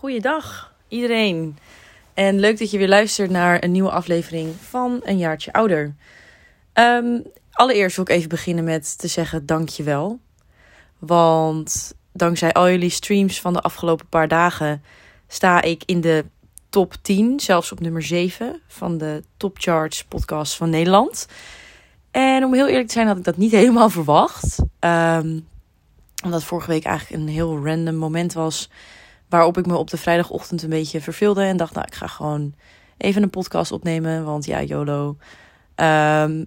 Goeiedag iedereen. En leuk dat je weer luistert naar een nieuwe aflevering van Een Jaartje Ouder. Ehm, allereerst wil ik even beginnen met te zeggen dankjewel. Want dankzij al jullie streams van de afgelopen paar dagen sta ik in de top 10, zelfs op nummer 7 van de Top Charts podcast van Nederland. En om heel eerlijk te zijn had ik dat niet helemaal verwacht. Um, omdat vorige week eigenlijk een heel random moment was Waarop ik me op de vrijdagochtend een beetje verveelde en dacht, nou, ik ga gewoon even een podcast opnemen. Want ja, YOLO. Um,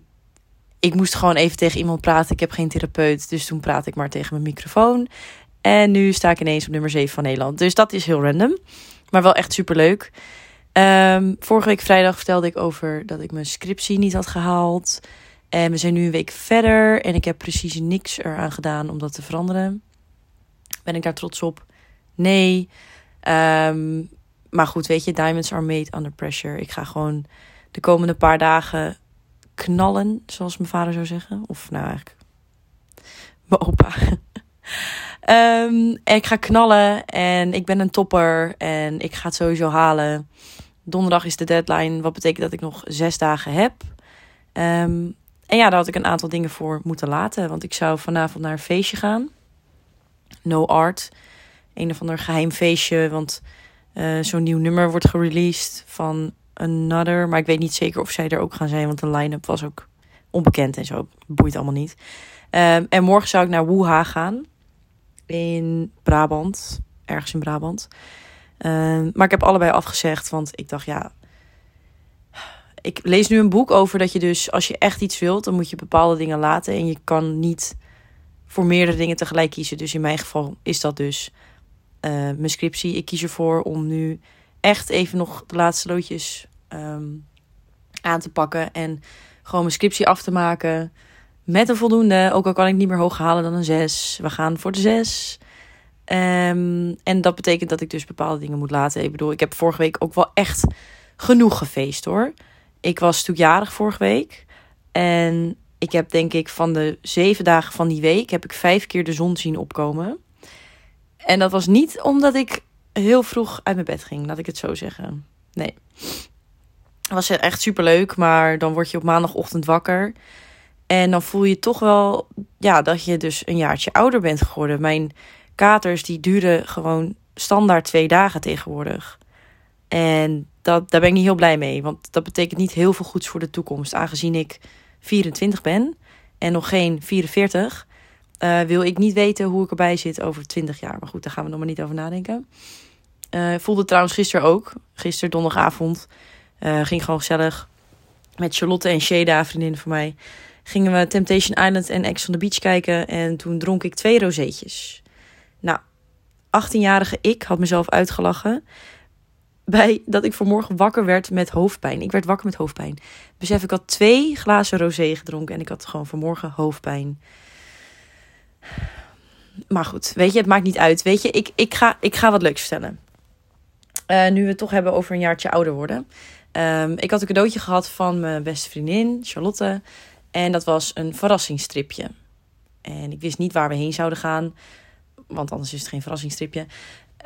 ik moest gewoon even tegen iemand praten. Ik heb geen therapeut, dus toen praat ik maar tegen mijn microfoon. En nu sta ik ineens op nummer 7 van Nederland. Dus dat is heel random, maar wel echt super leuk. Um, vorige week vrijdag vertelde ik over dat ik mijn scriptie niet had gehaald. En we zijn nu een week verder en ik heb precies niks eraan gedaan om dat te veranderen. Ben ik daar trots op? Nee. Um, maar goed, weet je, diamonds are made under pressure. Ik ga gewoon de komende paar dagen knallen, zoals mijn vader zou zeggen. Of nou eigenlijk, mijn opa. um, ik ga knallen en ik ben een topper en ik ga het sowieso halen. Donderdag is de deadline, wat betekent dat ik nog zes dagen heb. Um, en ja, daar had ik een aantal dingen voor moeten laten. Want ik zou vanavond naar een feestje gaan. No art een of ander geheim feestje. Want uh, zo'n nieuw nummer wordt gereleased van Another. Maar ik weet niet zeker of zij er ook gaan zijn. Want de line-up was ook onbekend en zo. Boeit allemaal niet. Um, en morgen zou ik naar Wuha gaan. In Brabant. Ergens in Brabant. Um, maar ik heb allebei afgezegd. Want ik dacht, ja. Ik lees nu een boek over dat je dus, als je echt iets wilt, dan moet je bepaalde dingen laten. En je kan niet voor meerdere dingen tegelijk kiezen. Dus in mijn geval is dat dus uh, mijn scriptie. Ik kies ervoor om nu echt even nog de laatste loodjes um, aan te pakken. En gewoon mijn scriptie af te maken. Met een voldoende. Ook al kan ik niet meer hoog halen dan een 6. We gaan voor de 6. Um, ehm, en dat betekent dat ik dus bepaalde dingen moet laten. Ik bedoel, ik heb vorige week ook wel echt genoeg gefeest hoor. Ik was natuurlijk jarig vorige week. En ik heb denk ik van de zeven dagen van die week... heb ik vijf keer de zon zien opkomen. En dat was niet omdat ik heel vroeg uit mijn bed ging, laat ik het zo zeggen. Nee. Was echt super leuk, maar dan word je op maandagochtend wakker. En dan voel je toch wel ja, dat je dus een jaartje ouder bent geworden. Mijn katers die duren gewoon standaard twee dagen tegenwoordig. En dat, daar ben ik niet heel blij mee. Want dat betekent niet heel veel goeds voor de toekomst. Aangezien ik 24 ben en nog geen 44. Uh, wil ik niet weten hoe ik erbij zit over 20 jaar. Maar goed, daar gaan we nog maar niet over nadenken. Uh, voelde trouwens gisteren ook. Gisteren donderdagavond. Uh, ging gewoon gezellig. Met Charlotte en Sheda, vriendin van mij. Gingen we Temptation Island en Ex on the Beach kijken. En toen dronk ik twee rozeetjes. Nou, 18-jarige ik had mezelf uitgelachen. Bij dat ik vanmorgen wakker werd met hoofdpijn. Ik werd wakker met hoofdpijn. Besef, ik had twee glazen rosé gedronken. En ik had gewoon vanmorgen hoofdpijn. Maar goed, weet je, het maakt niet uit. Weet je, ik, ik, ga, ik ga wat leuks vertellen. Uh, nu we toch hebben over een jaartje ouder worden. Um, ik had een cadeautje gehad van mijn beste vriendin, Charlotte. En dat was een verrassingsstripje. En ik wist niet waar we heen zouden gaan. Want anders is het geen verrassingsstripje.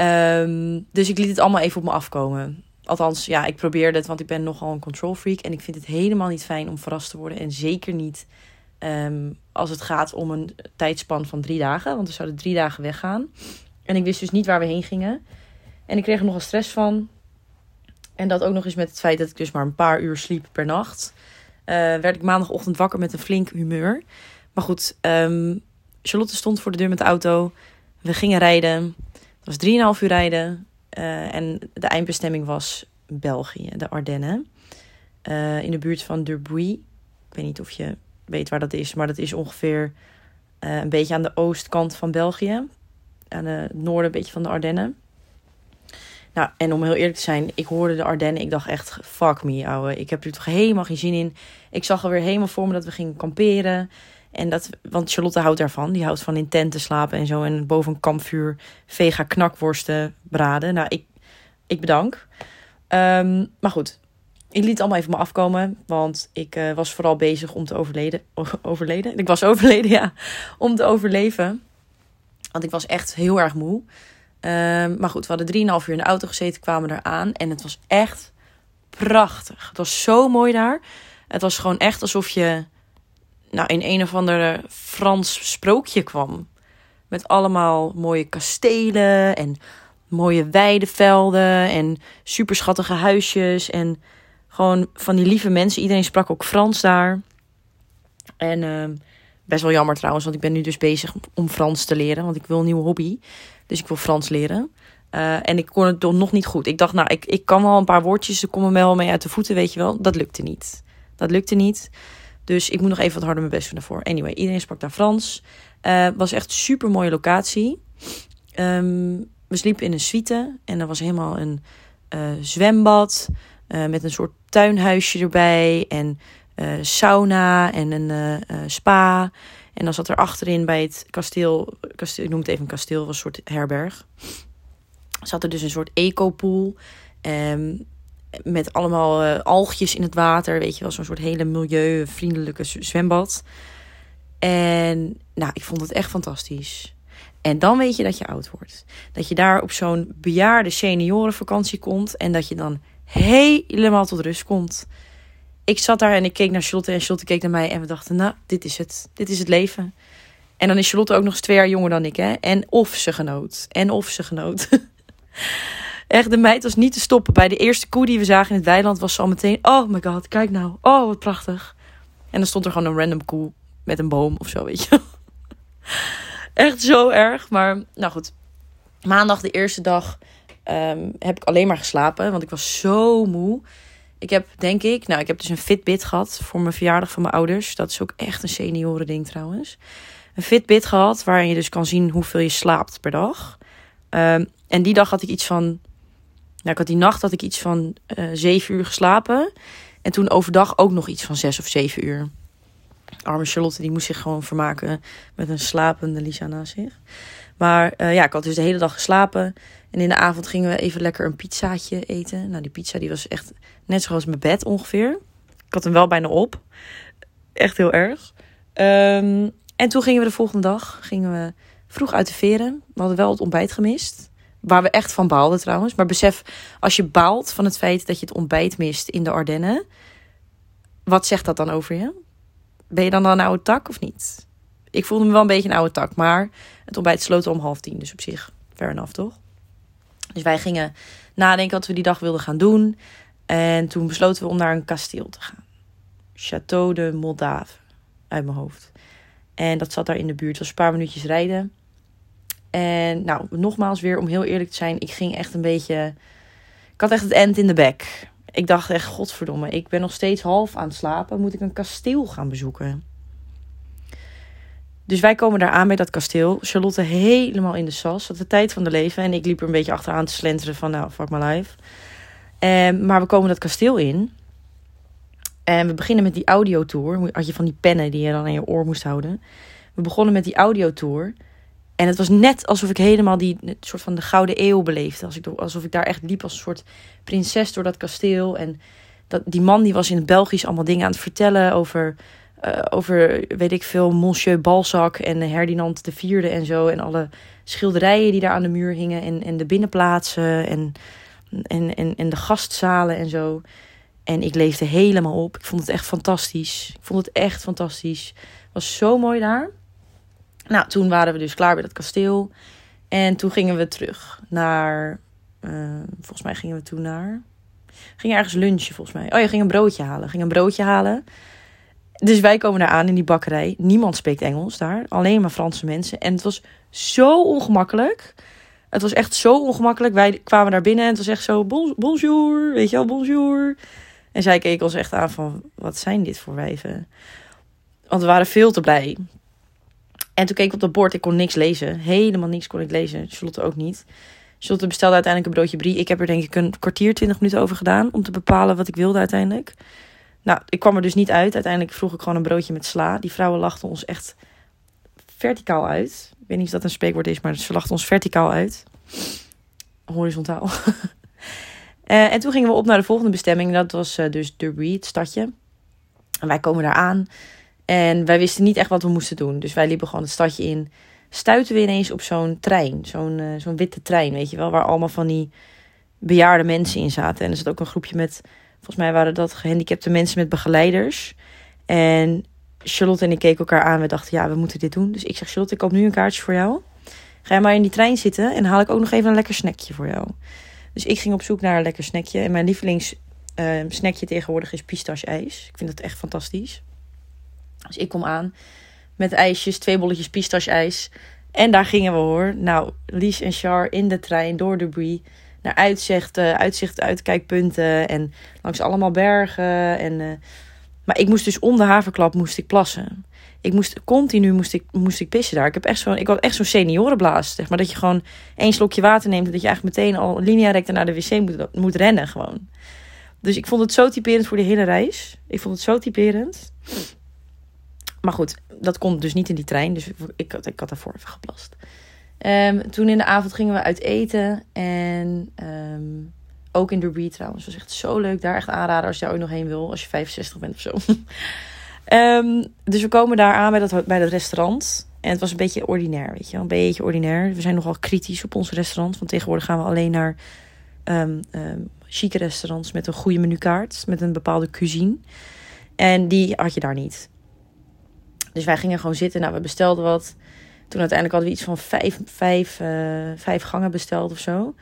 Um, dus ik liet het allemaal even op me afkomen. Althans, ja, ik probeerde het, want ik ben nogal een control freak. En ik vind het helemaal niet fijn om verrast te worden. En zeker niet Um, als het gaat om een tijdspan van drie dagen. Want we zouden drie dagen weggaan. En ik wist dus niet waar we heen gingen. En ik kreeg er nogal stress van. En dat ook nog eens met het feit dat ik dus maar een paar uur sliep per nacht. Uh, werd ik maandagochtend wakker met een flink humeur. Maar goed, um, Charlotte stond voor de deur met de auto. We gingen rijden. Het was 3,5 uur rijden. Uh, en de eindbestemming was België, de Ardennen. Uh, in de buurt van Durbuy. Ik weet niet of je weet waar dat is, maar dat is ongeveer uh, een beetje aan de oostkant van België. Aan het noorden, een beetje van de Ardennen. Nou, en om heel eerlijk te zijn, ik hoorde de Ardennen. Ik dacht echt, fuck me, ouwe. Ik heb er toch helemaal geen zin in. Ik zag alweer helemaal voor me dat we gingen kamperen. En dat, want Charlotte houdt daarvan. Die houdt van in tenten slapen en zo. En boven een kampvuur vega knakworsten braden. Nou, ik, ik bedank. Um, maar goed, ik liet het allemaal even me afkomen. Want ik uh, was vooral bezig om te overleden. overleden? Ik was overleden, ja. Om te overleven. Want ik was echt heel erg moe. Ehm, maar goed, we hadden 3,5 uur in de auto gezeten, kwamen er aan. En het was echt prachtig. Het was zo mooi daar. Het was gewoon echt alsof je nou, in een of ander Frans sprookje kwam. Met allemaal mooie kastelen en mooie weidevelden en super schattige huisjes. En gewoon van die lieve mensen. Iedereen sprak ook Frans daar. En ehm, best wel jammer trouwens, want ik ben nu dus bezig om Frans te leren. Want ik wil een nieuwe hobby. Dus ik wil Frans leren. Uh, en ik kon het nog niet goed. Ik dacht, nou, ik, ik kan wel een paar woordjes. Ze komen wel mee uit de voeten, weet je wel. Dat lukte niet. Dat lukte niet. Dus ik moet nog even wat harder mijn best doen daarvoor. Anyway, iedereen sprak daar Frans. Uh, was echt super mooie locatie. Um, we sliepen in een suite. En er was helemaal een uh, zwembad. Uh, met een soort tuinhuisje erbij. En sauna en een spa. En dan zat er achterin bij het kasteel, kasteel ik noem het even een kasteel, was een soort herberg. Zat er dus een soort ecopool. Um, met allemaal algjes in het water. Weet je wel, zo'n soort hele milieuvriendelijke zwembad. En nou, ik vond het echt fantastisch. En dan weet je dat je oud wordt. Dat je daar op zo'n bejaarde seniorenvakantie komt. En dat je dan helemaal tot rust komt. Ik zat daar en ik keek naar Charlotte en Charlotte keek naar mij. En we dachten, nou, dit is het. Dit is het leven. En dan is Charlotte ook nog eens twee jaar jonger dan ik, hè. En of ze genoot. En of ze genoot. Echt, de meid was niet te stoppen. Bij de eerste koe die we zagen in het weiland was ze al meteen... Oh my god, kijk nou. Oh, wat prachtig. En dan stond er gewoon een random koe met een boom of zo, weet je. Echt zo erg. Maar, nou goed. Maandag, de eerste dag, um, heb ik alleen maar geslapen. Want ik was zo moe. Ik heb, denk ik... Nou, ik heb dus een Fitbit gehad voor mijn verjaardag van mijn ouders. Dat is ook echt een senioren ding trouwens. Een Fitbit gehad waarin je dus kan zien hoeveel je slaapt per dag. Um, en die dag had ik iets van nou, ik had die nacht had ik iets van uh, zeven uur geslapen. En toen overdag ook nog iets van zes of zeven uur. Arme Charlotte, die moest zich gewoon vermaken met een slapende Lisa naast zich. Maar uh, ja, ik had dus de hele dag geslapen. En in de avond gingen we even lekker een pizzaatje eten. Nou, die pizza die was echt net zoals mijn bed ongeveer. Ik had hem wel bijna op. Echt heel erg. Um, en toen gingen we de volgende dag gingen we vroeg uit de veren. We hadden wel het ontbijt gemist. Waar we echt van baalden trouwens. Maar besef, als je baalt van het feit dat je het ontbijt mist in de Ardennen. Wat zegt dat dan over je? Ben je dan een oude tak of niet? Ik voelde me wel een beetje een oude tak. Maar het ontbijt sloot om half tien. Dus op zich, fair enough toch? Dus wij gingen nadenken wat we die dag wilden gaan doen. En toen besloten we om naar een kasteel te gaan. Château de Moldave. Uit mijn hoofd. En dat zat daar in de buurt. Het was een paar minuutjes rijden. En nou, nogmaals weer, om heel eerlijk te zijn, ik ging echt een beetje... Ik had echt het end in de bek. Ik dacht echt, godverdomme, ik ben nog steeds half aan het slapen. Moet ik een kasteel gaan bezoeken? Dus wij komen daar aan bij dat kasteel. Charlotte helemaal in de sas. Dat de tijd van de leven. En ik liep er een beetje achteraan te slenteren van, nou, fuck my life. Um, maar we komen dat kasteel in. En we beginnen met die audiotour. Had je van die pennen die je dan in je oor moest houden. We begonnen met die audiotour. En het was net alsof ik helemaal die soort van de gouden eeuw beleefde. Als ik, alsof ik daar echt liep als een soort prinses door dat kasteel. En dat, die man die was in het Belgisch allemaal dingen aan het vertellen over, uh, over weet ik veel, Monsieur Balzac en Herdinand IV en zo. En alle schilderijen die daar aan de muur hingen. En, en de binnenplaatsen en, en, en, en de gastzalen en zo. En ik leefde helemaal op. Ik vond het echt fantastisch. Ik vond het echt fantastisch. Het was zo mooi daar. Nou, toen waren we dus klaar bij dat kasteel. En toen gingen we terug naar. Uh, volgens mij gingen we toen naar. Gingen ergens lunchen, volgens mij. Oh, je ging een broodje halen. Ging een broodje halen. Dus wij komen daar aan in die bakkerij. Niemand spreekt Engels daar. Alleen maar Franse mensen. En het was zo ongemakkelijk. Het was echt zo ongemakkelijk. Wij kwamen daar binnen en het was echt zo... bonjour, weet je wel, bonjour. En zij keek ons echt aan van... Wat zijn dit voor wijven? Want we waren veel te blij. En toen keek ik op dat bord, ik kon niks lezen. Helemaal niks kon ik lezen. Charlotte ook niet. Charlotte bestelde uiteindelijk een broodje brie. Ik heb er denk ik een kwartier, twintig minuten over gedaan om te bepalen wat ik wilde uiteindelijk. Nou, ik kwam er dus niet uit. Uiteindelijk vroeg ik gewoon een broodje met sla. Die vrouwen lachten ons echt verticaal uit. Ik weet niet of dat een spreekwoord is, maar ze lachten ons verticaal uit. Horizontaal. uh, en toen gingen we op naar de volgende bestemming. Dat was uh, dus Derby, het stadje. En wij komen daar aan. En wij wisten niet echt wat we moesten doen. Dus wij liepen gewoon het stadje in. stuiten we ineens op zo'n trein. Zo'n eh, zo'n witte trein, weet je wel. Waar allemaal van die bejaarde mensen in zaten. En er zat ook een groepje met, volgens mij waren dat gehandicapte mensen met begeleiders. En Charlotte en ik keken elkaar aan. We dachten, ja, we moeten dit doen. Dus ik zeg, Charlotte, ik koop nu een kaartje voor jou. Ga je maar in die trein zitten en haal ik ook nog even een lekker snackje voor jou. Dus ik ging op zoek naar een lekker snackje. En mijn lievelings uh, snackje tegenwoordig is pistache-ijs. Ik vind dat echt fantastisch. Dus ik kom aan met ijsjes, twee bolletjes pistache-ijs. En daar gingen we hoor. Nou, Lies en Char in de trein door de Brie. Naar uitzichten, uitzicht, uitkijkpunten. En langs allemaal bergen. En, uh, maar ik moest dus om de haverklap moest ik plassen. Ik moest continu moest ik, moest ik pissen daar. Ik heb echt zo'n, ik had echt zo'n seniorenblaas. Zeg maar dat je gewoon één slokje water neemt. En dat je eigenlijk meteen al linea recta naar de wc moet, moet rennen gewoon. Dus ik vond het zo typerend voor de hele reis. Ik vond het zo typerend. Maar goed, dat kon dus niet in die trein. Dus ik had, ik had daarvoor even geplast. Um, toen in de avond gingen we uit eten. En um, ook in Derby trouwens. Het was echt zo leuk. Daar echt aanraden als je nog heen wil. Als je 65 bent of zo. um, dus we komen daar aan bij dat, bij dat restaurant. En het was een beetje ordinair, weet je wel. Een beetje ordinair. We zijn nogal kritisch op ons restaurant. Want tegenwoordig gaan we alleen naar chique restaurants met een goede menukaart. Met een bepaalde cuisine. En die had je daar niet. Dus wij gingen gewoon zitten. Nou, we bestelden wat. Toen uiteindelijk hadden we iets van vijf, vijf, uh, vijf gangen besteld of zo.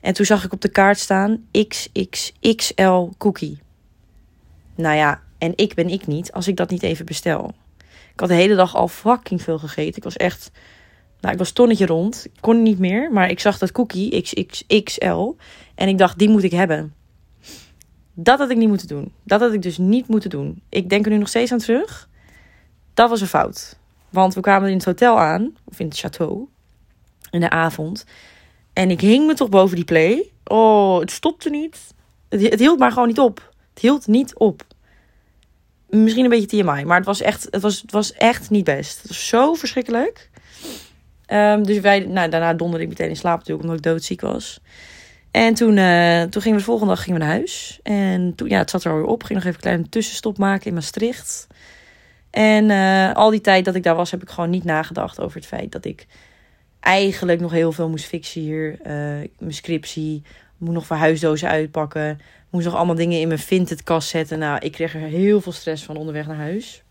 En toen zag ik op de kaart staan XXXL cookie. Nou ja, en ik ben ik niet als ik dat niet even bestel. Ik had de hele dag al fucking veel gegeten. Ik was echt, nou ik was tonnetje rond. Ik kon niet meer, maar ik zag dat cookie XXXL. En ik dacht, die moet ik hebben. Dat had ik niet moeten doen. Dat had ik dus niet moeten doen. Ik denk er nu nog steeds aan terug. Dat was een fout. Want we kwamen in het hotel aan, of in het château, in de avond. En ik hing me toch boven die play. Oh, het stopte niet. Het, hield maar gewoon niet op. Het hield niet op. Misschien een beetje TMI, maar het was echt, het was, het was echt niet best. Het was zo verschrikkelijk. Um, dus wij, nou, daarna donderde ik meteen in slaap natuurlijk, omdat ik doodziek was. En toen, uh, toen gingen we de volgende dag gingen we naar huis. En toen, ja, het zat er alweer op. Ging nog even een kleine tussenstop maken in Maastricht. En uh, al die tijd dat ik daar was, heb ik gewoon niet nagedacht over het feit dat ik eigenlijk nog heel veel moest fixen hier. Uh, mijn scriptie, moet nog verhuisdozen uitpakken. Moest nog allemaal dingen in mijn vinted kast zetten. Nou, ik kreeg er heel veel stress van onderweg naar huis.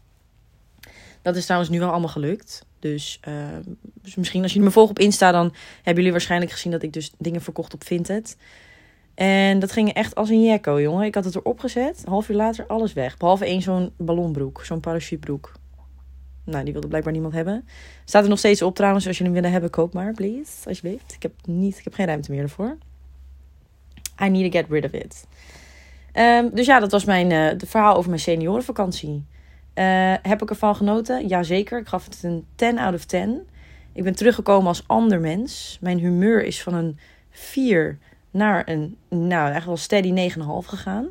Dat is trouwens nu wel allemaal gelukt. Dus, uh, dus misschien als jullie me volgen op Insta, dan hebben jullie waarschijnlijk gezien dat ik dus dingen verkocht op Vinted. En dat ging echt als een jekko, jongen. Ik had het erop gezet. Een half uur later alles weg. Behalve één zo'n ballonbroek. Zo'n parachutebroek. Nou, die wilde blijkbaar niemand hebben. Staat er nog steeds op trouwens. Als je hem willen hebben, koop maar, please. Alsjeblieft. Ik heb, niet, ik heb geen ruimte meer ervoor. I need to get rid of it. Um, dus ja, dat was mijn uh, de verhaal over mijn seniorenvakantie. Uh, heb ik ervan genoten? Jazeker. Ik gaf het een 10 out of 10. Ik ben teruggekomen als ander mens. Mijn humeur is van een 4 naar een, nou, eigenlijk wel steady 9,5 gegaan.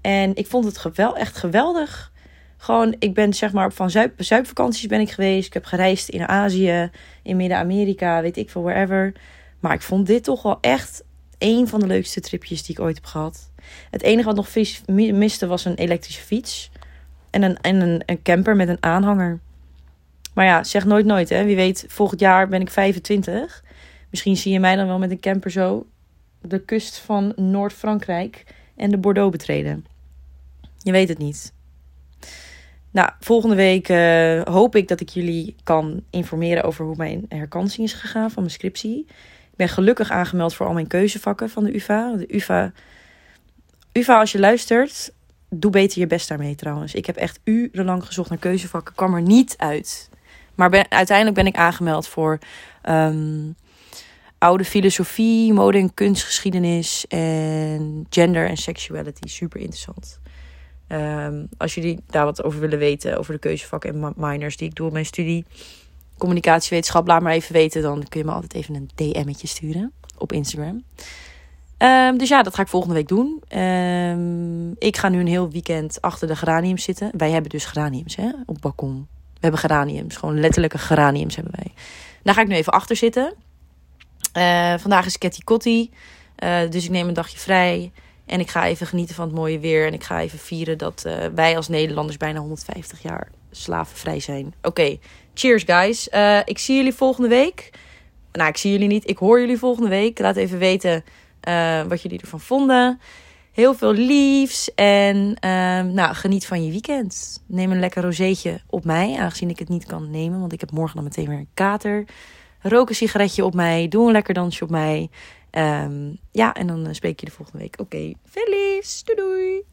En ik vond het gewel, echt geweldig. Gewoon, ik ben zeg maar van zuip, zuipvakanties ben ik geweest. Ik heb gereisd in Azië, in Midden-Amerika, weet ik veel, wherever. Maar ik vond dit toch wel echt een van de leukste tripjes die ik ooit heb gehad. Het enige wat nog miste was een elektrische fiets. En een, en een camper met een aanhanger. Maar ja, zeg nooit nooit hè. Wie weet, volgend jaar ben ik 25. Misschien zie je mij dan wel met een camper zo de kust van Noord-Frankrijk en de Bordeaux betreden. Je weet het niet. Nou, volgende week uh, hoop ik dat ik jullie kan informeren over hoe mijn herkansing is gegaan van mijn scriptie. Ik ben gelukkig aangemeld voor al mijn keuzevakken van de UvA. De UvA, UvA als je luistert, doe beter je best daarmee trouwens. Ik heb echt urenlang gezocht naar keuzevakken, kwam er niet uit. Maar uiteindelijk ben ik aangemeld voor um, oude filosofie, mode en kunstgeschiedenis en gender en sexuality. Super interessant. Um, als jullie daar wat over willen weten, over de keuzevakken en minors die ik doe op mijn studie, communicatiewetenschap, laat maar even weten. Dan kun je me altijd even een DM'tje sturen op Instagram. Um, dus ja, dat ga ik volgende week doen. Um, ik ga nu een heel weekend achter de geraniums zitten. Wij hebben dus geraniums hè, op balkon. We hebben geraniums, gewoon letterlijke geraniums hebben wij. Daar ga ik nu even achter zitten. Uh, vandaag is Ketty Kotti, uh, dus ik neem een dagje vrij. En ik ga even genieten van het mooie weer. En ik ga even vieren dat uh, wij als Nederlanders bijna 150 jaar slavenvrij zijn. Oké, cheers guys. Ik zie jullie volgende week. Nou, ik zie jullie niet. Ik hoor jullie volgende week. Laat even weten wat jullie ervan vonden. Heel veel liefs en uh, nou, geniet van je weekend. Neem een lekker rozeetje op mij, aangezien ik het niet kan nemen, want ik heb morgen dan meteen weer een kater. Rook een sigaretje op mij, doe een lekker dansje op mij. Um, ja, en dan spreek je de volgende week. Oké, okay. Doei doei.